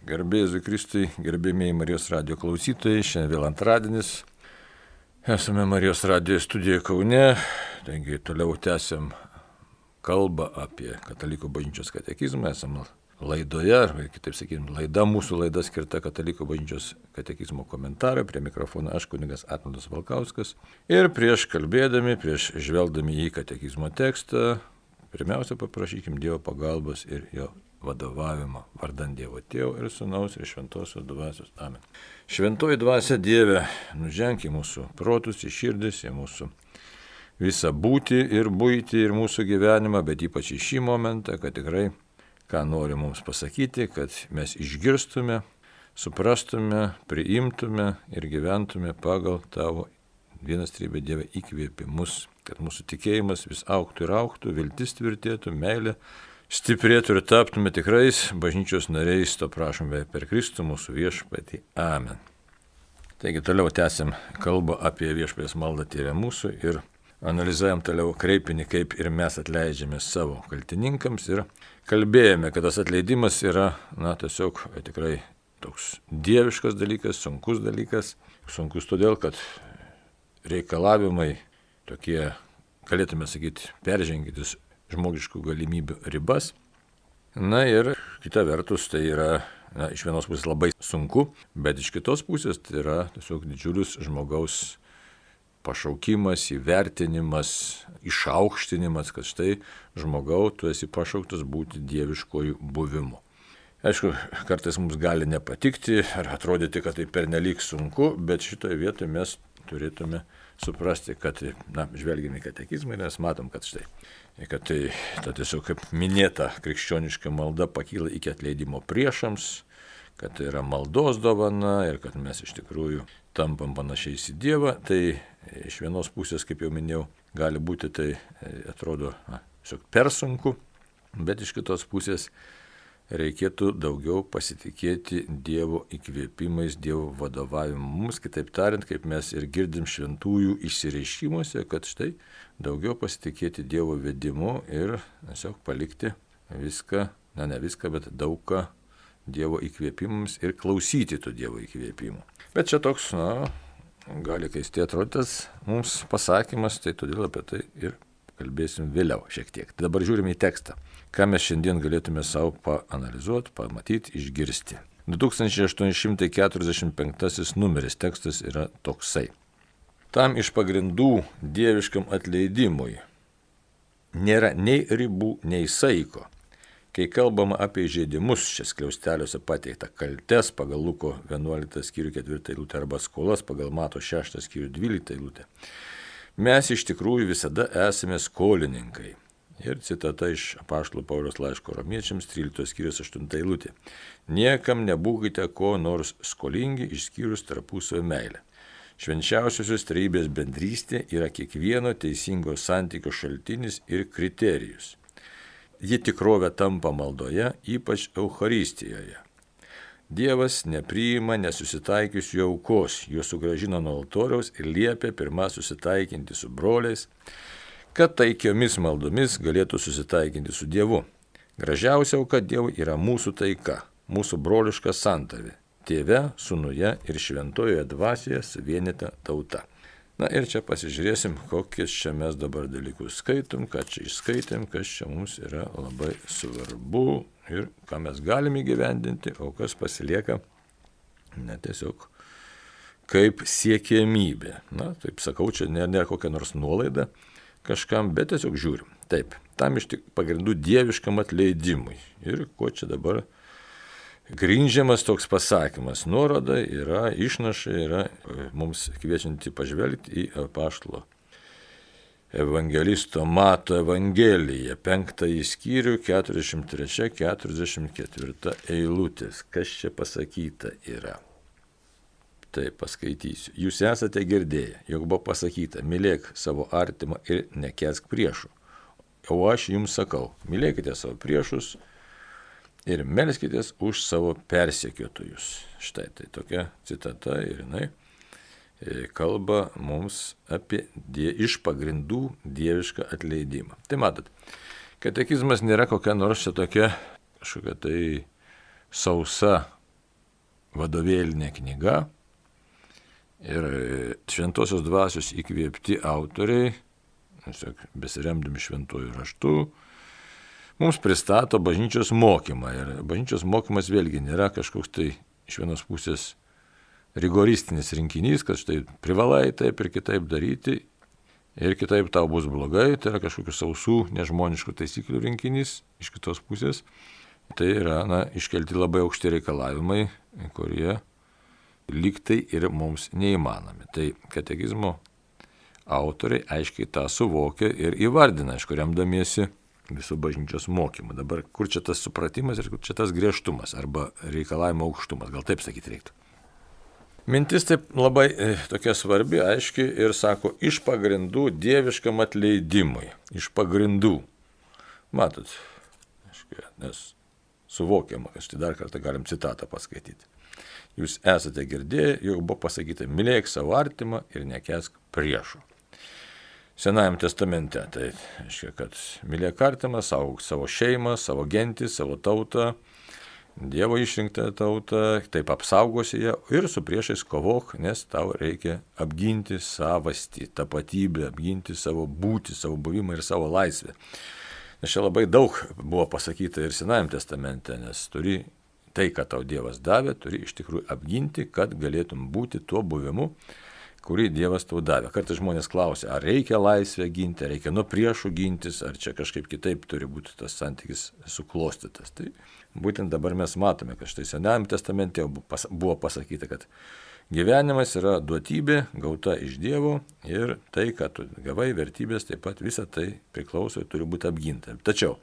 Garbėjai Kristui, gerbėmiai Marijos radio klausytojai, šiandien vėl antradienis. Esame Marijos radio studijoje Kaune, taigi toliau tęsiam kalbą apie Katalikų bažnyčios katekizmą. Esame laidoje, arba kitaip sakykime, laida mūsų laida skirta Katalikų bažnyčios katekizmo komentarai. Prie mikrofono aš kunigas Atmandas Valkauskas. Ir prieš kalbėdami, prieš žvelgdami į katekizmo tekstą, pirmiausia paprašykim Dievo pagalbos ir jo vadovavimo vardant Dievo Tėvo ir Sūnaus ir Šventosios dvasios. Amen. Šventoji dvasia Dieve, nuženk į mūsų protus, į širdis, į mūsų visą būti ir būti ir mūsų gyvenimą, bet ypač į šį momentą, kad tikrai ką nori mums pasakyti, kad mes išgirstume, suprastume, priimtume ir gyventume pagal tavo vienas trybė Dieve įkvėpimus, kad mūsų tikėjimas vis auktų ir auktų, viltis tvirtėtų, meilė stiprėtų ir taptume tikrais bažnyčios nariais, to prašome per Kristų mūsų viešpatį. Amen. Taigi toliau tęsim kalbą apie viešpės maldą tėvę mūsų ir analizuojam toliau kreipinį, kaip ir mes atleidžiame savo kaltininkams ir kalbėjome, kad tas atleidimas yra, na, tiesiog tikrai toks dieviškas dalykas, sunkus dalykas. Sunkus todėl, kad reikalavimai tokie, galėtume sakyti, peržengitis žmogiškų galimybių ribas. Na ir kita vertus tai yra na, iš vienos pusės labai sunku, bet iš kitos pusės tai yra tiesiog didžiulis žmogaus pašaukimas, įvertinimas, išaukštinimas, kad štai žmogau, tu esi pašauktas būti dieviškojų buvimu. Aišku, kartais mums gali nepatikti ar atrodyti, kad tai pernelyg sunku, bet šitoje vietoje mes turėtume suprasti, kad, na, žvelgiame į katekizmą ir mes matom, kad štai kad tai ta tiesiog kaip minėta krikščioniška malda pakyla iki atleidimo priešams, kad tai yra maldos dovana ir kad mes iš tikrųjų tampam panašiais į Dievą, tai iš vienos pusės, kaip jau minėjau, gali būti tai atrodo na, tiesiog per sunku, bet iš kitos pusės reikėtų daugiau pasitikėti Dievo įkvėpimais, Dievo vadovavimu mums, kitaip tariant, kaip mes ir girdim šventųjų išsireiškimuose, kad štai daugiau pasitikėti Dievo vedimu ir tiesiog palikti viską, na ne viską, bet daugą Dievo įkvėpimams ir klausyti tų Dievo įkvėpimų. Bet čia toks, na, gali keistai atrodytas mums pasakymas, tai todėl apie tai ir kalbėsim vėliau šiek tiek. Tai dabar žiūrime į tekstą ką mes šiandien galėtume savo paanalizuoti, pamatyti, išgirsti. 2845 numeris tekstas yra toksai. Tam iš pagrindų dieviškam atleidimui nėra nei ribų, nei saiko. Kai kalbama apie žaidimus, čia skliausteliuose pateikta kaltes pagal Luko 11 skyrių 4 eilutę arba skolas pagal Mato 6 skyrių 12 eilutę, mes iš tikrųjų visada esame skolininkai. Ir citata iš apaštalų Paulius laiško romiečiams 13 skyrius 8 eilutė. Niekam nebūkite ko nors skolingi išskyrus tarpusavio meilę. Švenčiausiosios trejybės bendrystė yra kiekvieno teisingo santykio šaltinis ir kriterijus. Ji tikrovė tampa maldoje, ypač Euharistijoje. Dievas nepriima nesusitaikiusių aukos, juos sugražina nuo altoriaus ir liepia pirmą susitaikinti su broliais, kad taikiomis maldomis galėtų susitaikinti su Dievu. Gražiausia auka Dievui yra mūsų taika, mūsų broliška santavė - tėve, sunuje ir šventojoje dvasioje suvienita tauta. Na ir čia pasižiūrėsim, kokius čia mes dabar dalykus skaitom, ką čia išskaitėm, kas čia mums yra labai svarbu ir ką mes galime įgyvendinti, o kas pasilieka ne tiesiog kaip siekiamybė. Na, taip sakau, čia nėra, nėra kokia nors nuolaida, kažkam, bet tiesiog žiūrim. Taip, tam iš tik pagrindų dieviškam atleidimui. Ir kuo čia dabar grindžiamas toks pasakymas. Nuoroda yra, išnaša yra e, mums kviečianti pažvelgti į apaštalo evangelisto Mato Evangeliją, penktąjį skyrių, 43-44 eilutės. Kas čia pasakyta yra? Tai paskaitysiu. Jūs esate girdėję, jog buvo pasakyta, mylėk savo artimą ir nekesk priešų. O aš jums sakau, mylėkite savo priešus ir melskitės už savo persekiotojus. Štai tai tokia citata ir jinai e, kalba mums apie die, iš pagrindų dievišką atleidimą. Tai matot, katekizmas nėra kokia nors čia tokia kažkokia tai sausa vadovėlinė knyga ir šventosios dvasios įkvėpti autoriai, besiremdami šventuoju raštu, mums pristato bažnyčios mokymą. Ir bažnyčios mokymas vėlgi nėra kažkoks tai iš vienos pusės rigoristinis rinkinys, kad štai privalai taip ir kitaip daryti ir kitaip tau bus blogai, tai yra kažkokių sausų, nežmoniškų taisyklių rinkinys iš kitos pusės. Tai yra na, iškelti labai aukšti reikalavimai, kurie lygtai ir mums neįmanomi. Tai katekizmo autoriai aiškiai tą suvokia ir įvardina, iš kuriam damiesi visų bažnyčios mokymų. Dabar kur čia tas supratimas ir kur čia tas griežtumas arba reikalavimo aukštumas, gal taip sakyti reiktų. Mintis taip labai e, tokia svarbi, aiški ir sako, iš pagrindų dieviškam atleidimui. Iš pagrindų. Matot, aiškiai, nes suvokiama, kad štai dar kartą galim citatą paskaityti. Jūs esate girdėję, jau buvo pasakyta, mylėk savo artimą ir nekesk priešų. Senajam testamente tai reiškia, kad mylėk artimą, saugok savo šeimą, savo gentį, savo tautą, Dievo išrinktą tautą, taip apsaugosi ją ir su priešais kovok, nes tau reikia apginti savastį, tapatybę, apginti savo būti, savo buvimą ir savo laisvę. Nes čia labai daug buvo pasakyta ir Senajame testamente, nes turi tai, ką tau Dievas davė, turi iš tikrųjų apginti, kad galėtum būti tuo buvimu, kurį Dievas tau davė. Kartais žmonės klausia, ar reikia laisvę ginti, ar reikia nuo priešų gintis, ar čia kažkaip kitaip turi būti tas santykis suklostytas. Tai būtent dabar mes matome, kad štai Senajame testamente buvo pasakyta, kad gyvenimas yra duotybė gauta iš Dievo ir tai, kad tu gavai vertybės, taip pat visa tai priklauso ir turi būti apginta. Tačiau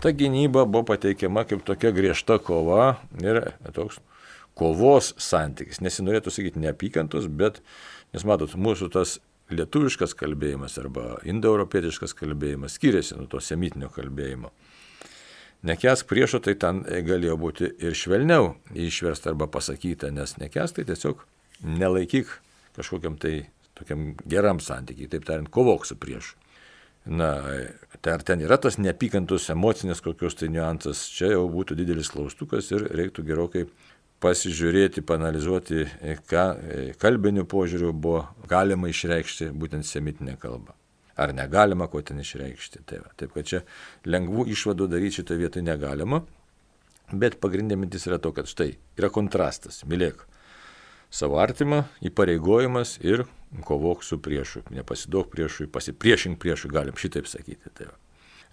ta gynyba buvo pateikiama kaip tokia griežta kova ir toks kovos santykis. Nesinorėtų sakyti neapykantos, bet, nes matot, mūsų tas lietuviškas kalbėjimas arba indoeuropietiškas kalbėjimas skiriasi nuo to semitinio kalbėjimo. Nekesk priešo, tai ten galėjo būti ir švelniau išversta arba pasakyta, nes nekesk tai tiesiog nelaikyk kažkokiam tai tokiam geram santykiai, taip tariant, kovok su priešu. Na, tai ar ten yra tas neapykantus emocinės kokios tai niuansas, čia jau būtų didelis klaustukas ir reiktų gerokai pasižiūrėti, panalizuoti, ką kalbinių požiūrių buvo galima išreikšti būtent semitinė kalba ar negalima, ko ten išreikšti. Tai va. Taip kad čia lengvų išvadų daryti šitoje vietoje negalima, bet pagrindinė mintis yra to, kad štai yra kontrastas. Mylėk savo artimą, įpareigojimas ir kovok su priešu. Nepasiduok priešui, pasipriešink priešui, galim šitaip sakyti. Tai.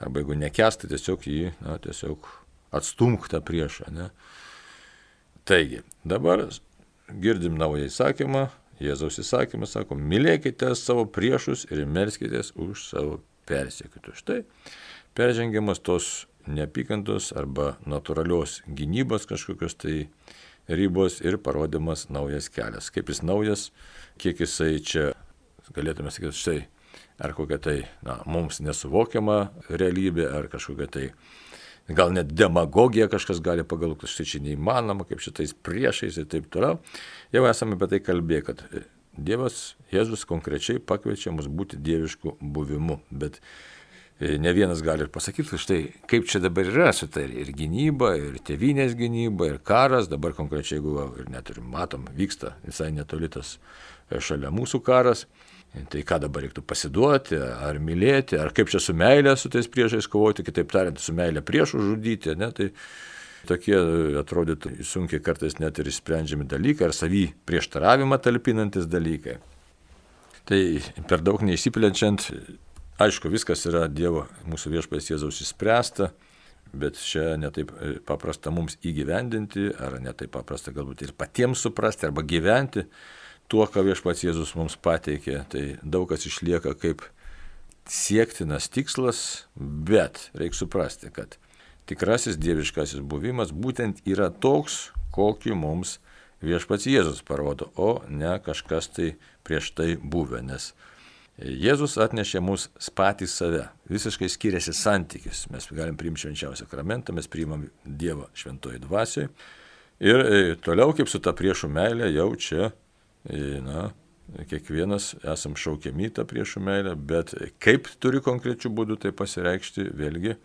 Arba jeigu nekestai, tiesiog jį, na, tiesiog atstumk tą priešą. Ne? Taigi, dabar girdim naują įsakymą, Jėzaus įsakymas sako, mylėkite savo priešus ir melskitės už savo persiekitus. Štai peržengiamas tos neapykantos arba natūralios gynybos kažkokios tai ribos ir parodimas naujas kelias. Kaip jis naujas, kiek jisai čia, galėtume sakyti, štai, ar kokia tai na, mums nesuvokiama realybė, ar kažkokia tai gal net demagogija kažkas gali pagalvoti, štai čia neįmanoma, kaip šitais priešais ir taip toliau. Jau esame apie tai kalbėję, kad Dievas, Jėzus konkrečiai pakviečia mus būti dievišku buvimu, bet ne vienas gali ir pasakyti, štai kaip čia dabar yra su tai ir gynyba, ir tėvynės gynyba, ir karas, dabar konkrečiai, jeigu ir net ir matom, vyksta visai netolitas e, šalia mūsų karas, Tai ką dabar reiktų pasiduoti, ar mylėti, ar kaip čia su meilė su tais priešais kovoti, kitaip tariant, su meilė priešų žudyti, ne? tai tokie atrodytų sunkiai kartais net ir išsprendžiami dalykai, ar savy prieštaravimą talpinantis dalykai. Tai per daug neįsiplenčiant, aišku, viskas yra Dievo mūsų viešpės Jėzaus įspręsta, bet čia netaip paprasta mums įgyvendinti, ar netaip paprasta galbūt ir patiems suprasti, arba gyventi tuo, ką viešpats Jėzus mums pateikė, tai daug kas išlieka kaip siektinas tikslas, bet reikia suprasti, kad tikrasis dieviškasis buvimas būtent yra toks, kokį mums viešpats Jėzus parodo, o ne kažkas tai prieš tai buvę, nes Jėzus atnešė mus patys save, visiškai skiriasi santykis, mes galim priimti švenčiausią sakramentą, mes priimam Dievą šventoji dvasiai ir e, toliau kaip su ta priešų meilė jau čia na, kiekvienas esam šaukiami tą priešų meilę, bet kaip turi konkrečių būdų tai pasireikšti, vėlgi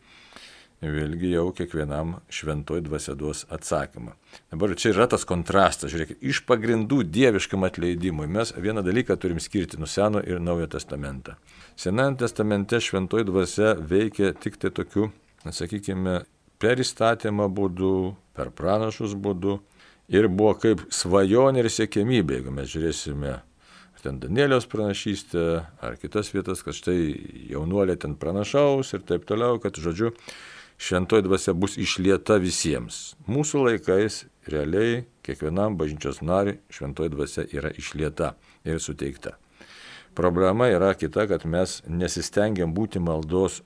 vėlgi jau kiekvienam šventoj dvasia duos atsakymą. Dabar čia yra tas kontrastas, žiūrėkit, iš pagrindų dieviškam atleidimui mes vieną dalyką turim skirti nuo Seno ir Naujo testamentą. Senajame testamente šventoj dvasia veikia tik tai tokiu, sakykime, per įstatymą būdu, per pranašus būdu ir buvo kaip svajonė ir siekėmybė, jeigu mes žiūrėsime ten Danieliaus pranašystę ar kitas vietas, kad štai jaunuolė ten pranašaus ir taip toliau, kad žodžiu, šventoji dvasia bus išlieta visiems. Mūsų laikais realiai kiekvienam bažnyčios nariui šventoji dvasia yra išlieta ir suteikta. Problema yra kita, kad mes nesistengiam būti maldos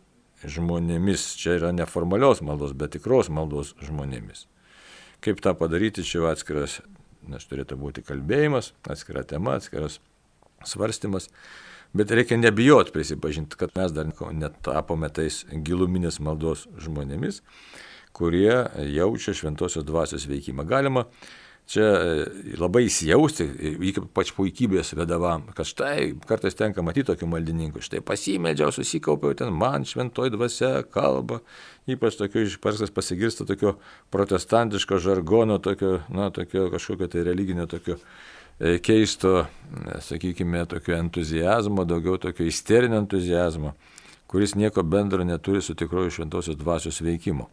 žmonėmis. Čia yra neformalios maldos, bet tikros maldos žmonėmis. Kaip tą padaryti, čia jau atskiras, nes turėtų būti kalbėjimas, atskira tema, atskiras svarstymas. Bet reikia nebijot prisipažinti, kad mes dar netapome tais giluminės maldos žmonėmis, kurie jaučia šventosios dvasios veikimą. Galima čia e, labai įsijausti, ypač puikybės vedavam, kad štai kartais tenka matyti tokių maldininkų, štai pasimeldžiau, susikaupiau ten, man šventoji dvasia kalba, ypač tokio išparsas pasigirsta tokio protestantiško žargono, tokio, na, tokio kažkokio tai religinio tokio keisto, e, sakykime, tokio entuzijazmo, daugiau tokio isterinio entuzijazmo, kuris nieko bendro neturi su tikroju šventosios dvasios veikimu.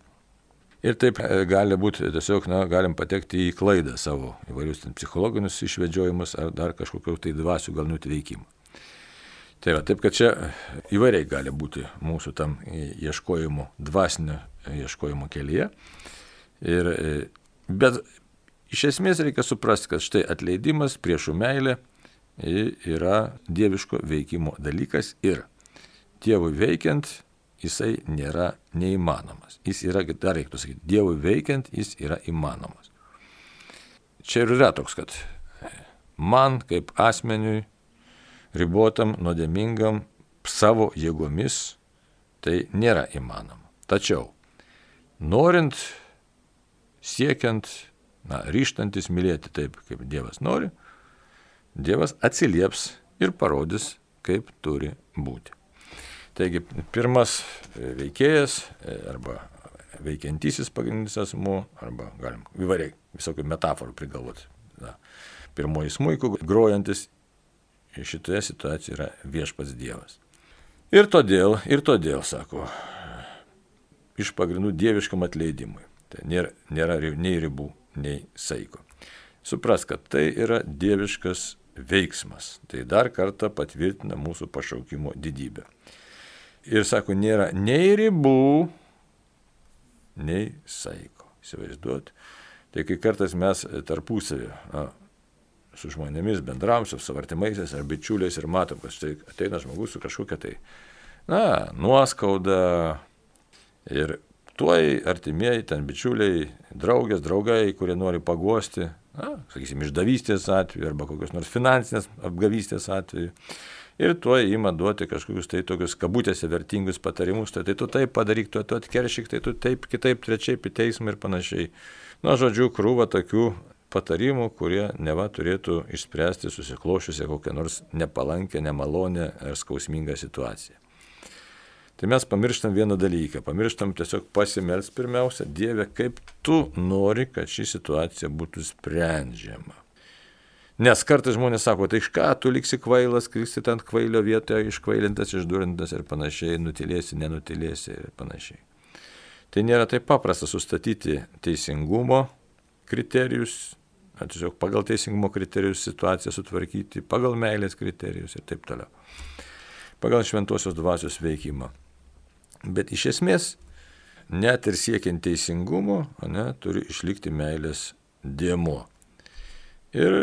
Ir taip e, gali būti, tiesiog, na, galim patekti į klaidą savo įvairius psichologinius išvedžiojimus ar dar kažkokiu tai dvasių gal nuteikimų. Tai va, taip kad čia įvairiai gali būti mūsų tam ieškojimo, dvasinio ieškojimo kelyje. Ir, bet Iš esmės reikia suprasti, kad štai atleidimas, priešų meilė yra dieviško veikimo dalykas ir Dievui veikiant jisai nėra neįmanomas. Jis yra, dar reiktų sakyti, Dievui veikiant jis yra įmanomas. Čia ir yra toks, kad man kaip asmeniui, ribotam, nuodėmingam, savo jėgomis tai nėra įmanoma. Tačiau, norint, siekiant na, ryštantis mylėti taip, kaip Dievas nori, Dievas atsilieps ir parodys, kaip turi būti. Taigi, pirmas veikėjas e, arba veikiantysis pagrindinis asmuo, arba galim įvairiai visokių metaforų prigalvoti. Na, pirmoji smūjų grojantis šitoje situacijoje yra viešpats Dievas. Ir todėl, ir todėl, sako, iš pagrindų dieviškam atleidimui. Tai nėra, nėra nei ribų, nei saiko. Supras, kad tai yra dieviškas veiksmas. Tai dar kartą patvirtina mūsų pašaukimo didybę. Ir sako, nėra nei ribų, nei saiko. Įsivaizduot. Tai kai kartais mes tarpusavį su žmonėmis bendravom, su savo artimaisiais ar bičiuliais ir matom, kad štai ateina žmogus su kažkokia tai, na, nuoskauda ir tuoj artimieji, ten bičiuliai, draugės, draugai, kurie nori pagosti, na, sakysim, išdavystės atveju arba kokios nors finansinės apgavystės atveju. Ir tuo įima duoti kažkokius tai tokius kabutėse vertingus patarimus, tai, tai tu taip padaryk, tu, tu atkeršyk, tai tu taip, kitaip, trečiaip į teismą ir panašiai. Na, žodžiu, krūva tokių patarimų, kurie neva turėtų išspręsti susiklošiusią kokią nors nepalankę, nemalonę ar skausmingą situaciją. Tai mes pamirštam vieną dalyką, pamirštam tiesiog pasimels pirmiausia, Dieve, kaip tu nori, kad ši situacija būtų sprendžiama. Nes kartais žmonės sako, tai iš ką tu liksi kvailas, kriksi ten kvailio vietoje, iškvailintas, išdurintas ir panašiai, nutilėsi, nenutilėsi ir panašiai. Tai nėra taip paprasta sustatyti teisingumo kriterijus, tiesiog pagal teisingumo kriterijus situaciją sutvarkyti, pagal meilės kriterijus ir taip toliau. Pagal šventosios dvasios veikimą. Bet iš esmės, net ir siekiant teisingumo, ne, turi išlikti meilės dėmo. Ir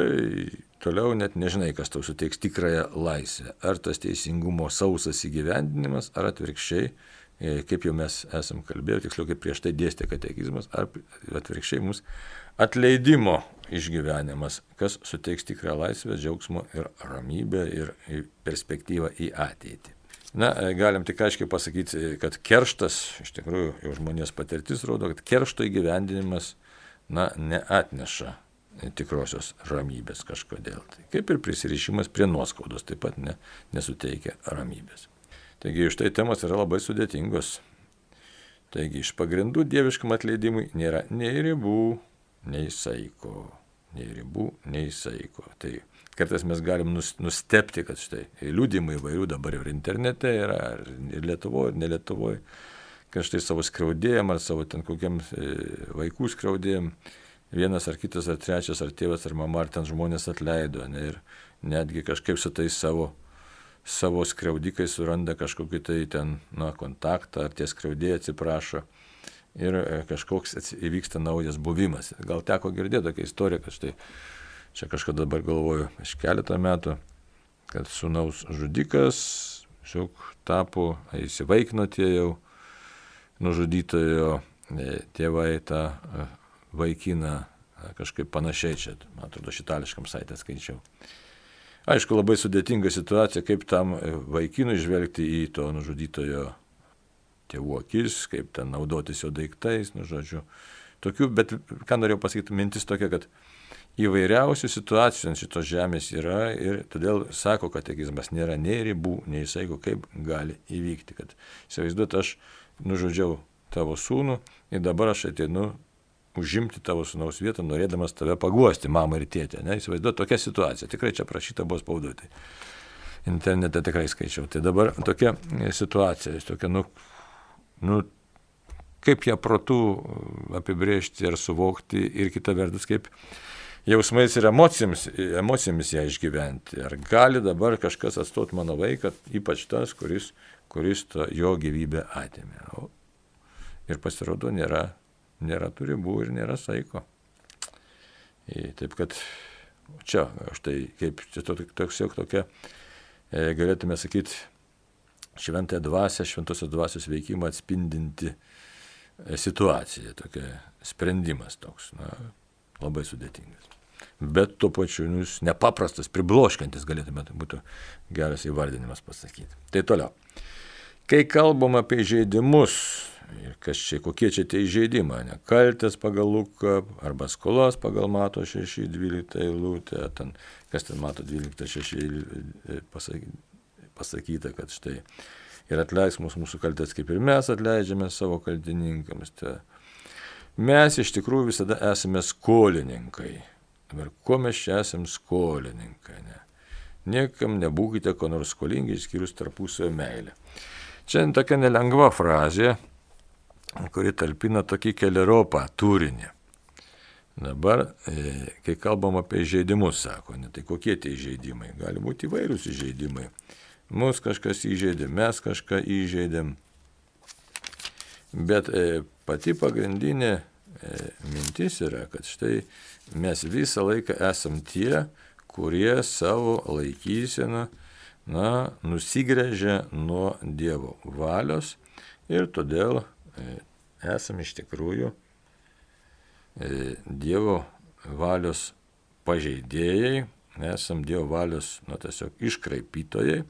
toliau net nežinai, kas tau suteiks tikrąją laisvę. Ar tas teisingumo sausas įgyvendinimas, ar atvirkščiai, e, kaip jau mes esam kalbėję, tiksliau kaip prieš tai dėstė katekizmas, ar atvirkščiai mums atleidimo išgyvenimas, kas suteiks tikrą laisvę, džiaugsmo ir ramybę ir perspektyvą į ateitį. Na, e, galim tik aiškiai pasakyti, kad kerštas, iš tikrųjų, jau žmonės patirtis rodo, kad keršto įgyvendinimas, na, neatneša tikrosios ramybės kažkodėl. Tai kaip ir prisirišimas prie nuoskaudos taip pat ne, nesuteikia ramybės. Taigi iš tai temos yra labai sudėtingos. Taigi iš pagrindų dieviškam atleidimui nėra nei ribų, nei saiko. Nei ribų, nei saiko. Tai kartais mes galim nustepti, kad štai liūdimai įvairių dabar ir internete yra, ir Lietuvoje, ir ne Lietuvoje, kad štai savo skriaudėjim ar savo ten kokiam e, vaikų skriaudėjim vienas ar kitas ar trečias ar tėvas ar mama ar ten žmonės atleido ne, ir netgi kažkaip su tais savo savo skriaudikais suranda kažkokį tai ten, na, kontaktą, ar tie skriaudėjai atsiprašo ir e, kažkoks įvyksta naujas buvimas. Gal teko girdėti tokią istoriją, kad štai čia kažkada dabar galvoju, iš keletą metų, kad sunaus žudikas, šiok tapo, įsivaikino tie jau nužudytojo e, tėvai tą e, vaikiną kažkaip panašiai čia, man atrodo, šitališkam saitę skaičiau. Aišku, labai sudėtinga situacija, kaip tam e, vaikinui žvelgti į to nužudytojo tėvų akis, kaip ten naudotis jo daiktais, nu žodžiu. Tokių, bet ką norėjau pasakyti, mintis tokia, kad įvairiausių situacijų ant šitos žemės yra ir todėl sako katekizmas, nėra nei ribų, nei saiko, kaip gali įvykti. Kad įsivaizduot, aš nužudžiau tavo sūnų ir dabar aš ateinu užimti tavo sunaus vietą, norėdamas tave paguosti, mamą ir tėtę. Įsivaizduoju tokia situacija. Tikrai čia prašyta buvo spauduoti. Internete tikrai skaičiau. Tai dabar tokia situacija, tokia, nu, nu, kaip ją protų apibrėžti ir suvokti ir kita vertus, kaip jausmais ir emocijomis, emocijomis ją išgyventi. Ar gali dabar kažkas atstot mano vaiką, ypač tas, kuris, kuris to, jo gyvybę atėmė. O, ir pasirodo, nėra nėra tų ribų ir nėra saiko. Taip kad čia, štai kaip čia toks jau tokia, e, galėtume sakyti, šventąją dvasę, šventosios dvasios veikimą atspindinti e, situacija, tokia sprendimas toks, na, labai sudėtingas. Bet tuo pačiu nu, jūs nepaprastas, pribloškantis galėtume būtų geras įvardinimas pasakyti. Tai toliau. Kai kalbam apie žaidimus, Ir kas čia, kokie čia tie įžeidimai, ne? Kaltės pagal Luką arba skolos pagal Mato 6.12 eilutę, ten, kas ten Mato 12.6 pasakyta, kad štai ir atleis mūsų, mūsų kaltės, kaip ir mes atleidžiame savo kaltininkams. Tai mes iš tikrųjų visada esame skolininkai. Ir kuo mes čia esame skolininkai? Ne? Niekam nebūkite ko nors skolingi, išskyrus tarpusio meilę. Čia tokia nelengva frazė, kuri talpina tokį keliaropą turinį. Dabar, e, kai kalbam apie žaidimus, sako, ne, tai kokie tie žaidimai? Gali būti įvairūs žaidimai. Mus kažkas įžeidė, mes kažką įžeidėm. Bet e, pati pagrindinė mintis yra, kad štai mes visą laiką esam tie, kurie savo laikyseną na, nusigrėžia nuo Dievo valios ir todėl E, esame iš tikrųjų e, Dievo valios pažeidėjai, esame Dievo valios, nu, tiesiog iškraipytojai.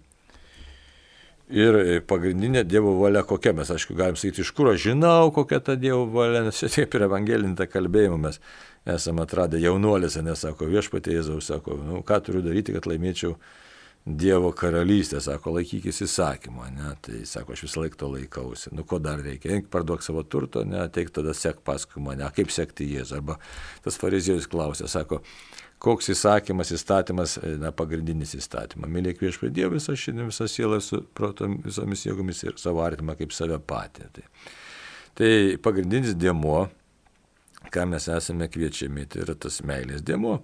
Ir e, pagrindinė Dievo valia kokia, mes aišku galim sakyti, iš kur aš žinau, kokia ta Dievo valia, nes čia taip ir evangelinta kalbėjimo mes esame atradę jaunuolėse, nesako viešpatė Jėzaus, sako, nu, ką turiu daryti, kad laimėčiau Dievo karalystė, sako, laikykis įsakymo, ne, tai sako, aš visą laiką to laikausi. Nu, ko dar reikia? Eik parduok savo turto, ne, ateik tada sek paskui mane, kaip sekti Jėzų. Arba tas fariziejus klausė, sako, koks įsakymas, įstatymas, na, pagrindinis įstatymas. Mylėk viešpė Dievą visą šiandien, visą sielą su protom, visomis jėgomis ir savo artimą kaip save patį. Tai, tai pagrindinis dėmo, ką mes esame kviečiami, tai yra tas meilės dėmo.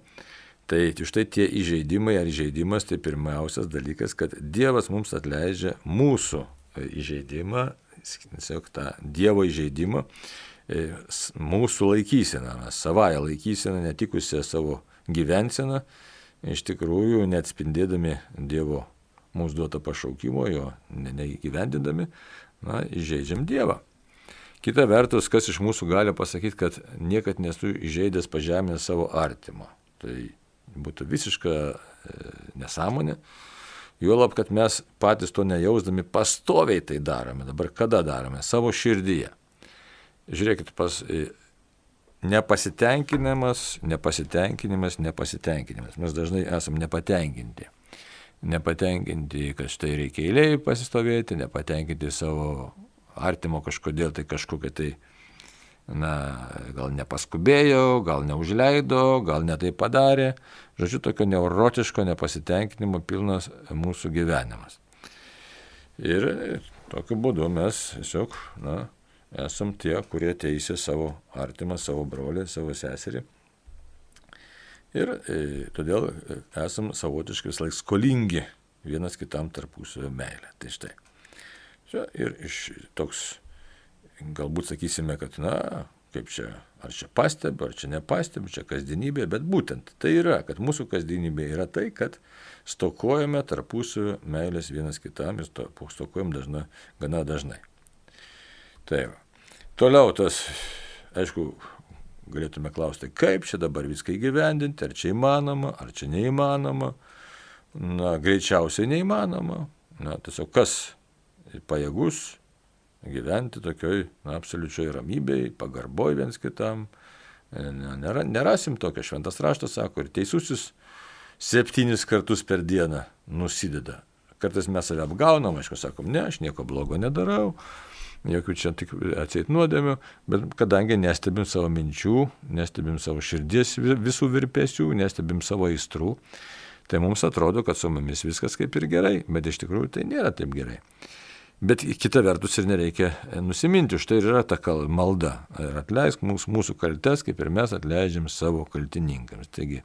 Tai štai tie įžeidimai ar įžeidimas, tai pirmiausias dalykas, kad Dievas mums atleidžia mūsų e, įžeidimą, tiesiog tą Dievo įžeidimą, e, mūsų laikyseną, savąją laikyseną, netikusią savo gyvenseną, iš tikrųjų neatspindėdami Dievo mūsų duotą pašaukimo, jo neįgyvendindami, na, įžeidžiam Dievą. Kita vertus, kas iš mūsų gali pasakyti, kad niekad nesu įžeidęs pažeminę savo artimo. Tai būtų visiška e, nesąmonė. Juolab, kad mes patys to nejausdami pastoviai tai darome. Dabar kada darome? Savo širdyje. Žiūrėkit, pas, e, nepasitenkinimas, nepasitenkinimas, nepasitenkinimas. Mes dažnai esame nepatenkinti. Nepatenkinti, kad štai reikia eiliai pasistovėti, nepatenkinti savo artimo kažkodėl tai kažkokia tai, na, gal nepaskubėjo, gal neužleido, gal netai padarė. Žodžiu, tokio neurotiško nepasitenkinimo pilnas mūsų gyvenimas. Ir tokiu būdu mes tiesiog, na, esam tie, kurie teisė savo artimą, savo brolį, savo seserį. Ir e, todėl esam savotiškai vis laik skolingi vienas kitam tarpusavio meilę. Tai štai. Čia ir iš toks, galbūt sakysime, kad, na, kaip čia, ar čia pastebi, ar čia nepastebi, čia kasdienybė, bet būtent tai yra, kad mūsų kasdienybė yra tai, kad stokojame tarpusavio meilės vienas kitam ir stokojam dažna, gana dažnai. Tai va. Toliau tas, aišku, galėtume klausti, kaip čia dabar viską įgyvendinti, ar čia įmanoma, ar čia neįmanoma. Na, greičiausiai neįmanoma. Na, tiesiog kas pajėgus gyventi tokioj, na, absoliučioj ramybėj, pagarboj viens kitam. Nėra, nerasim tokio, šventas raštas sako, ir teisusis septynis kartus per dieną nusideda. Kartais mes save apgaunam, aišku, sakom, ne, aš nieko blogo nedarau, jokių čia tik atseit nuodėmių, bet kadangi nestebim savo minčių, nestebim savo širdies visų virpesių, nestebim savo aistrų, tai mums atrodo, kad su mumis viskas kaip ir gerai, bet iš tikrųjų tai nėra taip gerai. Bet kita vertus ir nereikia nusiminti, už tai ir yra ta malda. Ir atleisk mūsų, mūsų kaltes, kaip ir mes atleidžiam savo kaltininkams. Taigi,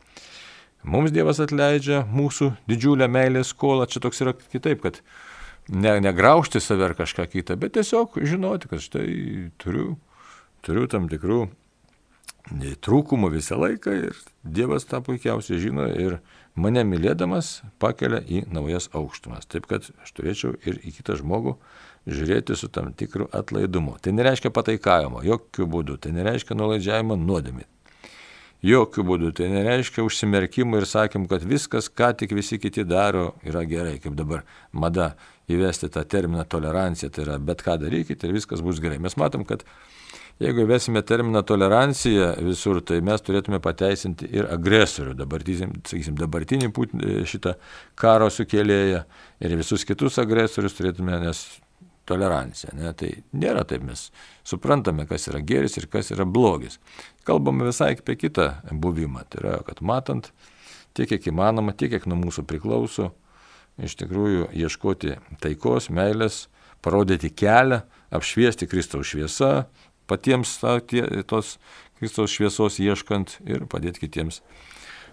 mums Dievas atleidžia mūsų didžiulę meilės skolą. Čia toks yra kitaip, kad ne, negraužti save ar kažką kitą, bet tiesiog žinoti, kad štai turiu, turiu tam tikrų trūkumų visą laiką ir Dievas tą puikiausiai žino ir mane mylėdamas pakelia į naujas aukštumas. Taip kad aš turėčiau ir į kitą žmogų žiūrėti su tam tikru atlaidumu. Tai nereiškia pataikavimo, jokių būdų, tai nereiškia nuolaidžiavimo nuodėmė. Jokių būdų tai nereiškia užsimerkimo ir sakym, kad viskas, ką tik visi kiti daro, yra gerai, kaip dabar mada įvesti tą terminą tolerancija, tai yra bet ką darykite ir viskas bus gerai. Mes matom, kad jeigu įvesime terminą tolerancija visur, tai mes turėtume pateisinti ir agresorių, dabartinį, sakysim, dabartinį šitą karo sukėlėją ir visus kitus agresorius turėtume, nes tolerancija. Ne? Tai nėra taip, mes suprantame, kas yra geris ir kas yra blogis. Kalbame visai apie kitą buvimą. Tai yra, kad matant tiek, kiek įmanoma, tiek, kiek nuo mūsų priklauso, iš tikrųjų ieškoti taikos, meilės, parodyti kelią, apšviesti Kristaus šviesą, patiems ta, tie, tos Kristaus šviesos ieškant ir padėti kitiems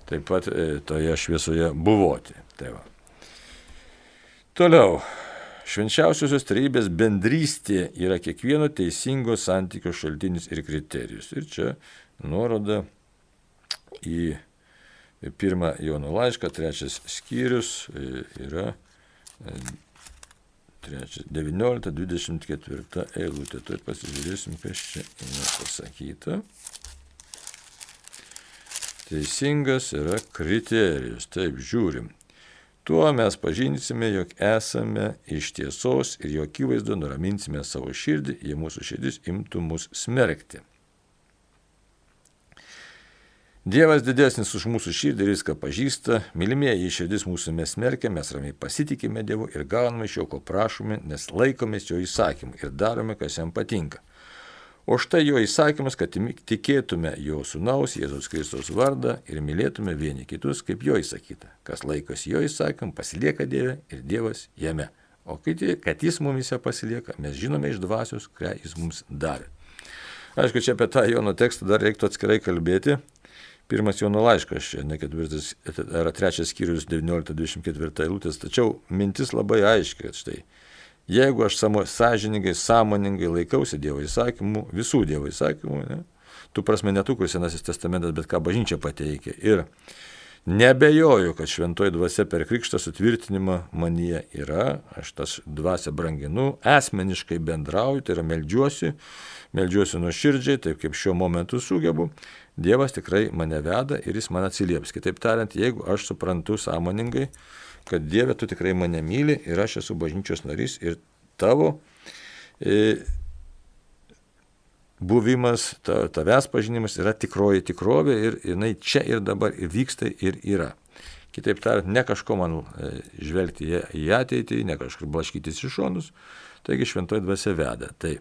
taip pat e, toje šviesoje buvoti. Tai va. Toliau. Švenčiausiosios trejybės bendrystė yra kiekvieno teisingo santykio šaltinis ir kriterijus. Ir čia nuoroda į pirmą Jono laišką, trečias skyrius e, yra 19-24 eilutė. Tuoj pasižiūrėsim, kas čia yra pasakyta. Teisingas yra kriterijus. Taip, žiūrim. Tuo mes pažinsime, jog esame iš tiesos ir jo akivaizdu nuraminsime savo širdį, jei mūsų širdis imtų mus smerkti. Dievas didesnis už mūsų širdį ir viską pažįsta, mylimieji širdis mūsų mes smerkia, mes ramiai pasitikime Dievu ir gauname iš jo, ko prašome, nes laikomės jo įsakymų ir darome, kas jam patinka. O štai jo įsakymas, kad tikėtume jo sunaus Jėzaus Kristaus vardą ir mylėtume vieni kitus, kaip jo įsakyta. Kas laikosi jo įsakymų, pasilieka Dieve ir Dievas jame. O kad jis mumise pasilieka, mes žinome iš dvasios, ką jis mums davė. Aišku, čia apie tą Jono tekstą dar reiktų atskirai kalbėti, Pirmas Jono laiškas, čia ne ketvirtas, yra trečias skyrius 19-24 eilutės, tačiau mintis labai aiški, kad štai, jeigu aš samo, sąžiningai, sąmoningai laikausi Dievo įsakymų, visų Dievo įsakymų, ne, tų prasme ne tų, kur Senasis testamentas, bet ką bažnyčia pateikia. Ir nebejoju, kad šventoji dvasia per krikštą sutvirtinimą manyje yra, aš tas dvasę branginu, asmeniškai bendrauju, tai yra melžiuosi, melžiuosi nuoširdžiai, taip kaip šiuo momentu sugebu, Dievas tikrai mane veda ir jis man atsilieps. Kitaip tariant, jeigu aš suprantu sąmoningai, kad Dieve tu tikrai mane myli ir aš esu bažnyčios narys ir tavo e, buvimas, ta, tavęs pažinimas yra tikroji tikrovė ir jinai čia ir dabar ir vyksta ir yra. Kitaip tariant, ne kažko man e, žvelgti į ateitį, ne kažkur blaškytis į šonus, taigi šventoji dvasia veda. Tai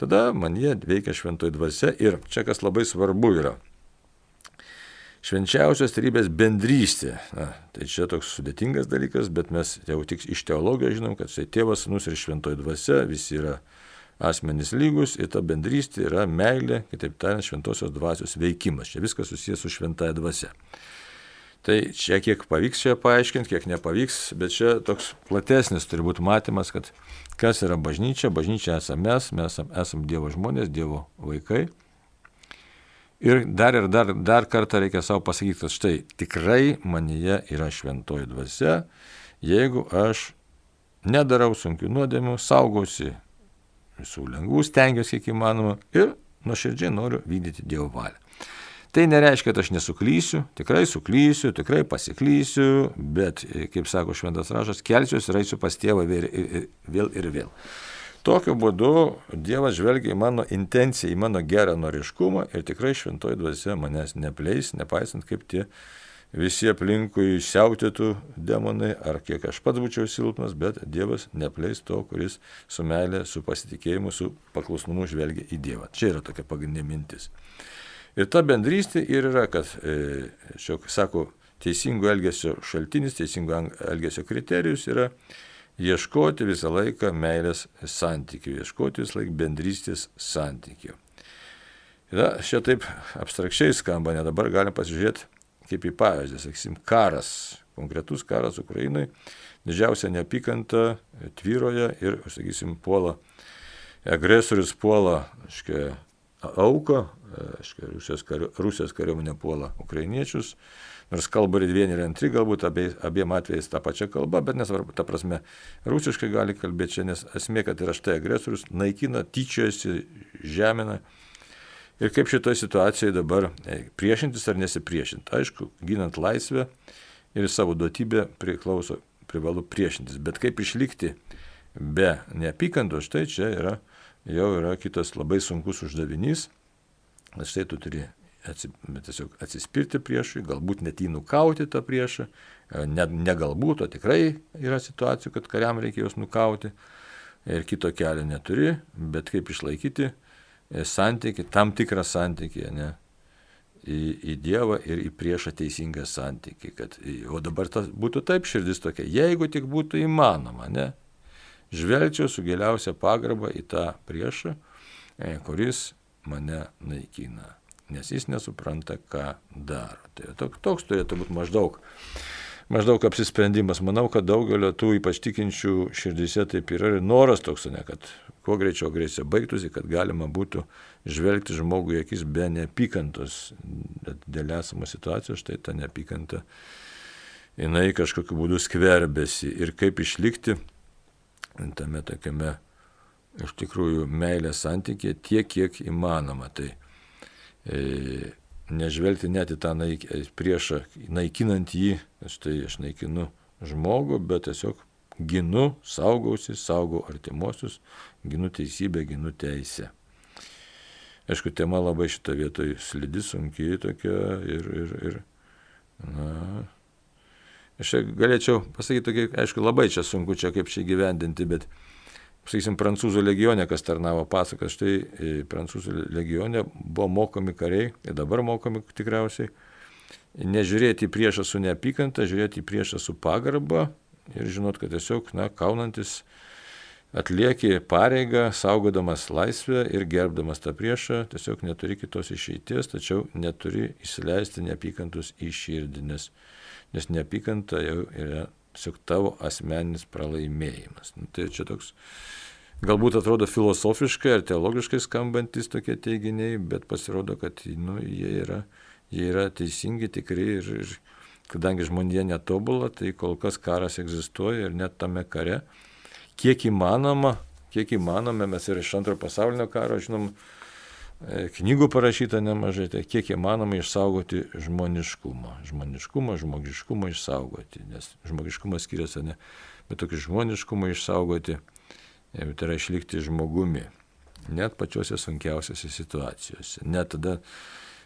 tada man jie veikia šventoji dvasia ir čia kas labai svarbu yra. Švenčiausios tarybės bendrystė. Na, tai čia toks sudėtingas dalykas, bet mes jau tik iš teologijos žinom, kad tai tėvas, sunus ir šventoji dvasia visi yra asmenys lygus ir ta bendrystė yra meilė, kitaip tariant, šventosios dvasios veikimas. Čia viskas susijęs su šventaja dvasia. Tai čia kiek pavyks čia paaiškinti, kiek nepavyks, bet čia toks platesnis turi būti matymas, kad kas yra bažnyčia, bažnyčia esame mes, mes esame esam Dievo žmonės, Dievo vaikai. Ir dar ir dar, dar kartą reikia savo pasakyti, kad štai tikrai manyje yra šventoji dvasia, jeigu aš nedarau sunkių nuodėmių, saugausi visų lengvų, stengiuosi kiek įmanoma ir nuoširdžiai noriu vykdyti Dievo valią. Tai nereiškia, kad aš nesuklysiu, tikrai suklysiu, tikrai pasiklysiu, bet, kaip sako šventas rašas, kelsiuosi ir eisiu pas tėvą vėl ir vėl. Tokiu būdu Dievas žvelgia į mano intenciją, į mano gerą noriškumą ir tikrai šventoji dvasia manęs nepleis, nepaisant kaip tie visi aplinkui siautėtų demonai, ar kiek aš pats būčiau silpnas, bet Dievas nepleis to, kuris su meilė, su pasitikėjimu, su paklusnumu žvelgia į Dievą. Čia yra tokia pagrindinė mintis. Ir ta bendrystė ir yra, kad, e, šiok, sako, teisingo elgesio šaltinis, teisingo elgesio kriterijus yra ieškoti visą laiką meilės santykių, ieškoti visą laiką bendrystės santykių. Na, šia taip abstrakčiai skamba, net dabar galim pasižiūrėti kaip į pavyzdį, sakysim, karas, konkretus karas Ukrainai, didžiausia neapykanta tvyroja ir, sakysim, puola, agresorius puola, aiškiai, auką, aiškiai, Rusijos, kariu, Rusijos kariuomenė puola ukrainiečius, nors kalba ir vieni ir antri, galbūt abie, abiem atvejais tą pačią kalbą, bet nesvarbu, ta prasme, rusiškai gali kalbėti čia, nes esmė, kad yra štai agresorius, naikina, tyčiojasi, žemina. Ir kaip šitoje situacijoje dabar e, priešintis ar nesipriešinti. Aišku, ginant laisvę ir savo duotybę priklauso, privalu priešintis. Bet kaip išlikti be neapykantos, štai čia yra jau yra kitas labai sunkus uždavinys. Štai tu turi atsi, tiesiog atsispirti priešui, galbūt net jį nukauti tą priešą, ne, ne galbūt, o tikrai yra situacijų, kad kariam reikia juos nukauti ir kito kelio neturi, bet kaip išlaikyti e, santyki, tam tikrą santykį, ne, į, į Dievą ir į priešą teisingą santykį. Kad, o dabar tas būtų taip širdis tokia, jeigu tik būtų įmanoma, ne, žvelgčiau su giliausia pagarba į tą priešą, e, kuris mane naikina, nes jis nesupranta, ką daro. Tai toks, toks turėtų būti maždaug. Maždaug apsisprendimas. Manau, kad daugelio tų ypač tikinčių širdise taip yra ir noras toks, ne, kad kuo greičiau agresija baigtųsi, kad galima būtų žvelgti žmogui akis be neapykantos. Dėl esamos situacijos štai ta neapykanta, jinai kažkokiu būdu skverbėsi. Ir kaip išlikti tame tokiame iš tikrųjų meilės santykė tiek, kiek įmanoma. Tai e, nežvelgti net į tą naik, priešą, naikinant jį, štai aš naikinu žmogų, bet tiesiog ginu, saugausi, saugau artimuosius, ginu teisybę, ginu teisę. Aišku, tema labai šitą vietoj slidi, sunkiai tokia ir, ir, ir na, aš galėčiau pasakyti, tokia, aišku, labai čia sunku čia kaip čia gyvendinti, bet sakysim, prancūzų legionė, kas tarnavo pasakas, štai e, prancūzų legionė buvo mokomi kariai ir dabar mokomi tikriausiai nežiūrėti į priešą su neapykanta, žiūrėti į priešą su pagarba ir žinot, kad tiesiog, na, kaunantis atlieki pareigą, saugodamas laisvę ir gerbdamas tą priešą, tiesiog neturi kitos išeities, tačiau neturi įsileisti neapykantus į širdį, nes, nes neapykanta jau yra tiesiog tavo asmeninis pralaimėjimas. Nu, tai čia toks galbūt atrodo filosofiškai ar teologiškai skambantis tokie teiginiai, bet pasirodo, kad nu, jie, yra, jie yra teisingi, tikri ir, ir kadangi žmonija netobula, tai kol kas karas egzistuoja ir net tame kare, kiek įmanoma, kiek įmanoma, mes ir iš antrojo pasaulinio karo žinom, knygų parašyta nemažai, tai kiek įmanoma išsaugoti žmoniškumą. Žmoniškumą, žmogiškumą išsaugoti, nes žmogiškumas skiriasi, ne, bet tokį žmoniškumą išsaugoti, e, tai yra išlikti žmogumi, net pačiose sunkiausiose situacijose, net tada,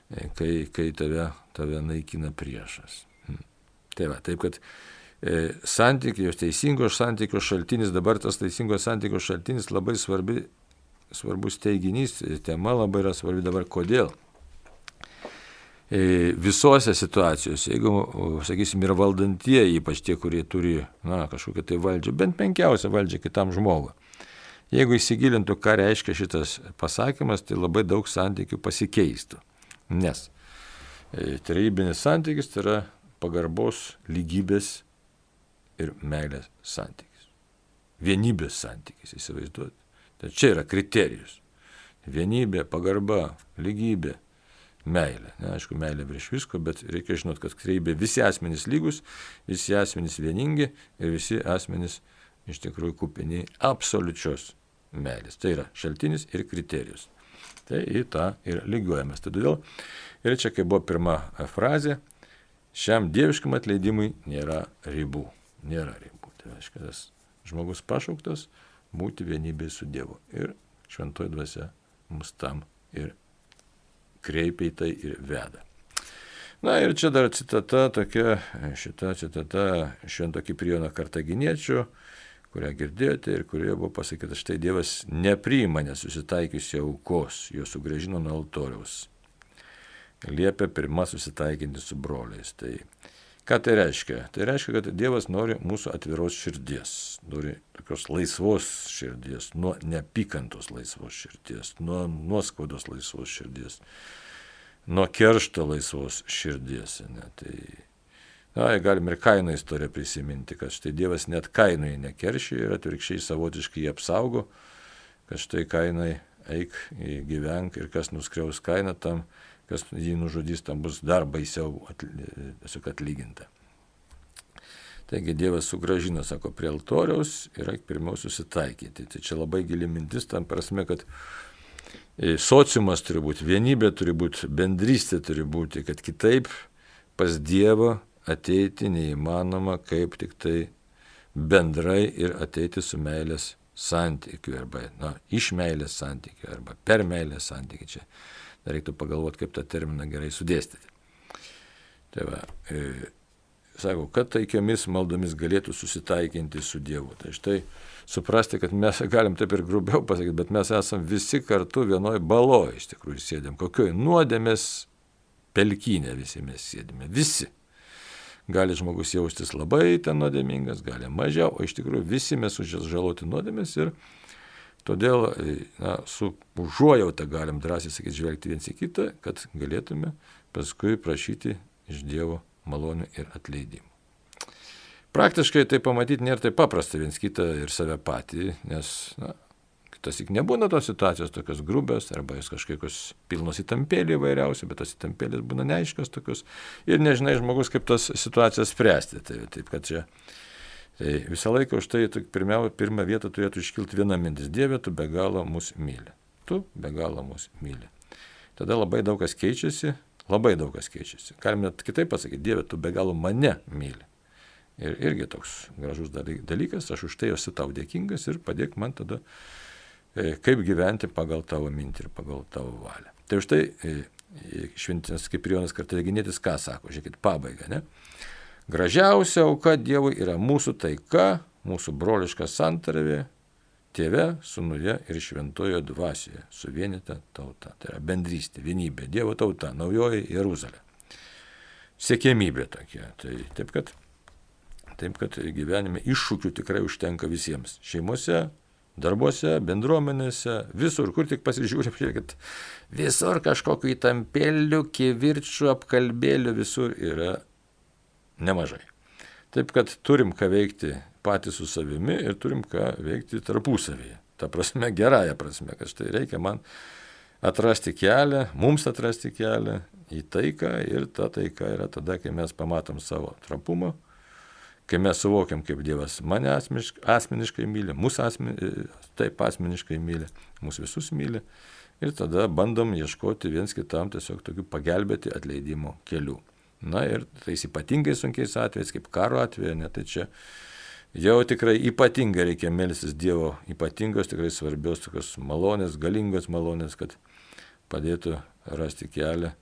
e, kai, kai tave, tave naikina priešas. Hm. Tai va, taip kad e, santykių, teisingos santykių šaltinis, dabar tas teisingos santykių šaltinis labai svarbi, svarbus teiginys, tema labai yra svarbi dabar kodėl. E, visose situacijose, jeigu, sakysim, yra valdantieji, ypač tie, kurie turi, na, kažkokią tai valdžią, bent menkiausią valdžią kitam žmogui. Jeigu įsigilintų, ką reiškia šitas pasakymas, tai labai daug santykių pasikeistų. Nes e, tarybinis santykis tai yra pagarbos, lygybės ir meilės santykis. Vienybės santykis, įsivaizduoti. Tai čia yra kriterijus. Vienybė, pagarba, lygybė, meilė. Ne, aišku, meilė prieš visko, bet reikia žinot, kad kreibė visi asmenys lygus, visi asmenys vieningi ir visi asmenys iš tikrųjų kupini absoliučios meilės. Tai yra šaltinis ir kriterijus. Tai į tą ir lygiuojamės. Todėl ir čia, kai buvo pirma frazė, šiam dieviškam atleidimui nėra ribų nėra ribų. Tai reiškia, tas žmogus pašauktas būti vienybėje su Dievu. Ir šventoji dvasia mus tam ir kreipia į tai ir veda. Na ir čia dar citata tokia, šita citata švento Kiprijono kartaginiečio, kurią girdėjote ir kurioje buvo pasakyta, štai Dievas nepriima nesusitaikiusi aukos, jo sugražino nuo altoriaus. Liepia pirmą susitaikinti su broliais. Tai Ką tai reiškia? Tai reiškia, kad Dievas nori mūsų atviros širdies, nori tokios laisvos širdies, nuo neapykantos laisvos širdies, nuo nuoskaudos laisvos širdies, nuo keršto laisvos širdies. Ne? Tai, na, galim ir kaino istoriją prisiminti, kad štai Dievas net kainui nekeršė ir atvirkščiai savotiškai jį apsaugo, kad štai kainai eik, gyvenk ir kas nuskriaus kainą tam kas jį nužudys, tam bus dar baisiau atlyginta. Taigi Dievas sugražino, sako, prie altoriaus reikia pirmiau susitaikyti. Tai čia labai gili mintis tam prasme, kad e, sociumas turi būti, vienybė turi būti, bendrystė turi būti, kad kitaip pas Dievą ateiti neįmanoma, kaip tik tai bendrai ir ateiti su meilės santykiu, arba na, iš meilės santykiu, arba per meilės santykiu. Čia reiktų pagalvoti, kaip tą terminą gerai sudėstyti. Tai va, e, sako, kad taikiomis maldomis galėtų susitaikinti su Dievu. Tai štai suprasti, kad mes galim taip ir grubiau pasakyti, bet mes esame visi kartu vienoj baloje iš tikrųjų sėdėm. Kokioj nuodėmės pelkinė visi mes sėdime. Visi. Gali žmogus jaustis labai ten nuodėmingas, gali mažiau, o iš tikrųjų visi mes užžaloti nuodėmės ir Todėl na, su užuojauta galim drąsiai sakyti, žvelgti viens į kitą, kad galėtume paskui prašyti iš Dievo malonių ir atleidimų. Praktiškai tai pamatyti nėra taip paprasta viens kitą ir save patį, nes na, tas tik nebūna tos situacijos tokios grubios, arba jos kažkokios pilnos įtampėlį įvairiausi, bet tos įtampėlės būna neaiškios tokios ir nežinai žmogus, kaip tas situacijas spręsti. Tai, taip, kad čia visą laiką už tai pirmą vietą turėtų iškilti viena mintis. Dieve, tu be galo mus myli. Tu be galo mus myli. Tada labai daug kas keičiasi, labai daug kas keičiasi. Galime net kitaip pasakyti, Dieve, tu be galo mane myli. Ir irgi toks gražus dalykas, aš už tai esu tau dėkingas ir padėk man tada, e, kaip gyventi pagal tavo mintį ir pagal tavo valią. Tai už tai e, e, šventinas Kiprijonas Kartaginėtis ką sako, žiūrėkit, pabaiga, ne? Gražiausia auka Dievui yra mūsų taika, mūsų broliška santarvė, tėve, sunuje ir šventojo dvasioje, suvienyta tauta. Tai yra bendrystė, vienybė, Dievo tauta, naujoji Jeruzalė. Siekėmybė tokia. Tai taip kad, taip, kad gyvenime iššūkių tikrai užtenka visiems. Šeimose, darbuose, bendruomenėse, visur, kur tik pasižiūrė, žiūrėkit, visur kažkokiu įtampėliu, kivirčių, apkalbėliu, visur yra nemažai. Taip kad turim ką veikti patys su savimi ir turim ką veikti tarpusavyje. Ta prasme, gerąją prasme, kad štai reikia man atrasti kelią, mums atrasti kelią į taiką ir ta taika yra tada, kai mes pamatom savo trapumą, kai mes suvokiam, kaip Dievas mane asmeniškai, asmeniškai myli, mūsų asmen, taip asmeniškai myli, mūsų visus myli ir tada bandom ieškoti viens kitam tiesiog tokių pagelbėti atleidimo kelių. Na ir tais ypatingai sunkiais atvejais, kaip karo atveju, net tai čia jau tikrai ypatingai reikia melstis Dievo, ypatingos tikrai svarbios tokios malonės, galingos malonės, kad padėtų rasti kelią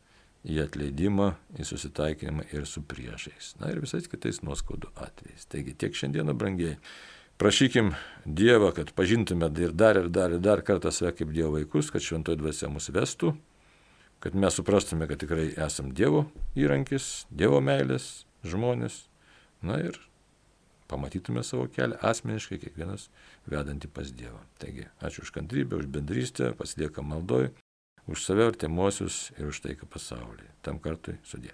į atleidimą, į susitaikinimą ir su priešais. Na ir visais kitais nuoskaudų atvejais. Taigi tiek šiandieną, brangiai. Prašykim Dievą, kad pažintume ir dar ir dar ir dar kartą save kaip Dievo vaikus, kad šventoji dvasia mus vestų, kad mes suprastume, kad tikrai esam Dievo įrankis, Dievo meilės žmonės. Na ir pamatytume savo kelią asmeniškai, kiekvienas vedantį pas Dievą. Taigi, ačiū už kantrybę, už bendrystę, pasiliekam maldoj, už save artimuosius ir už taiką pasaulyje. Tam kartui sudė.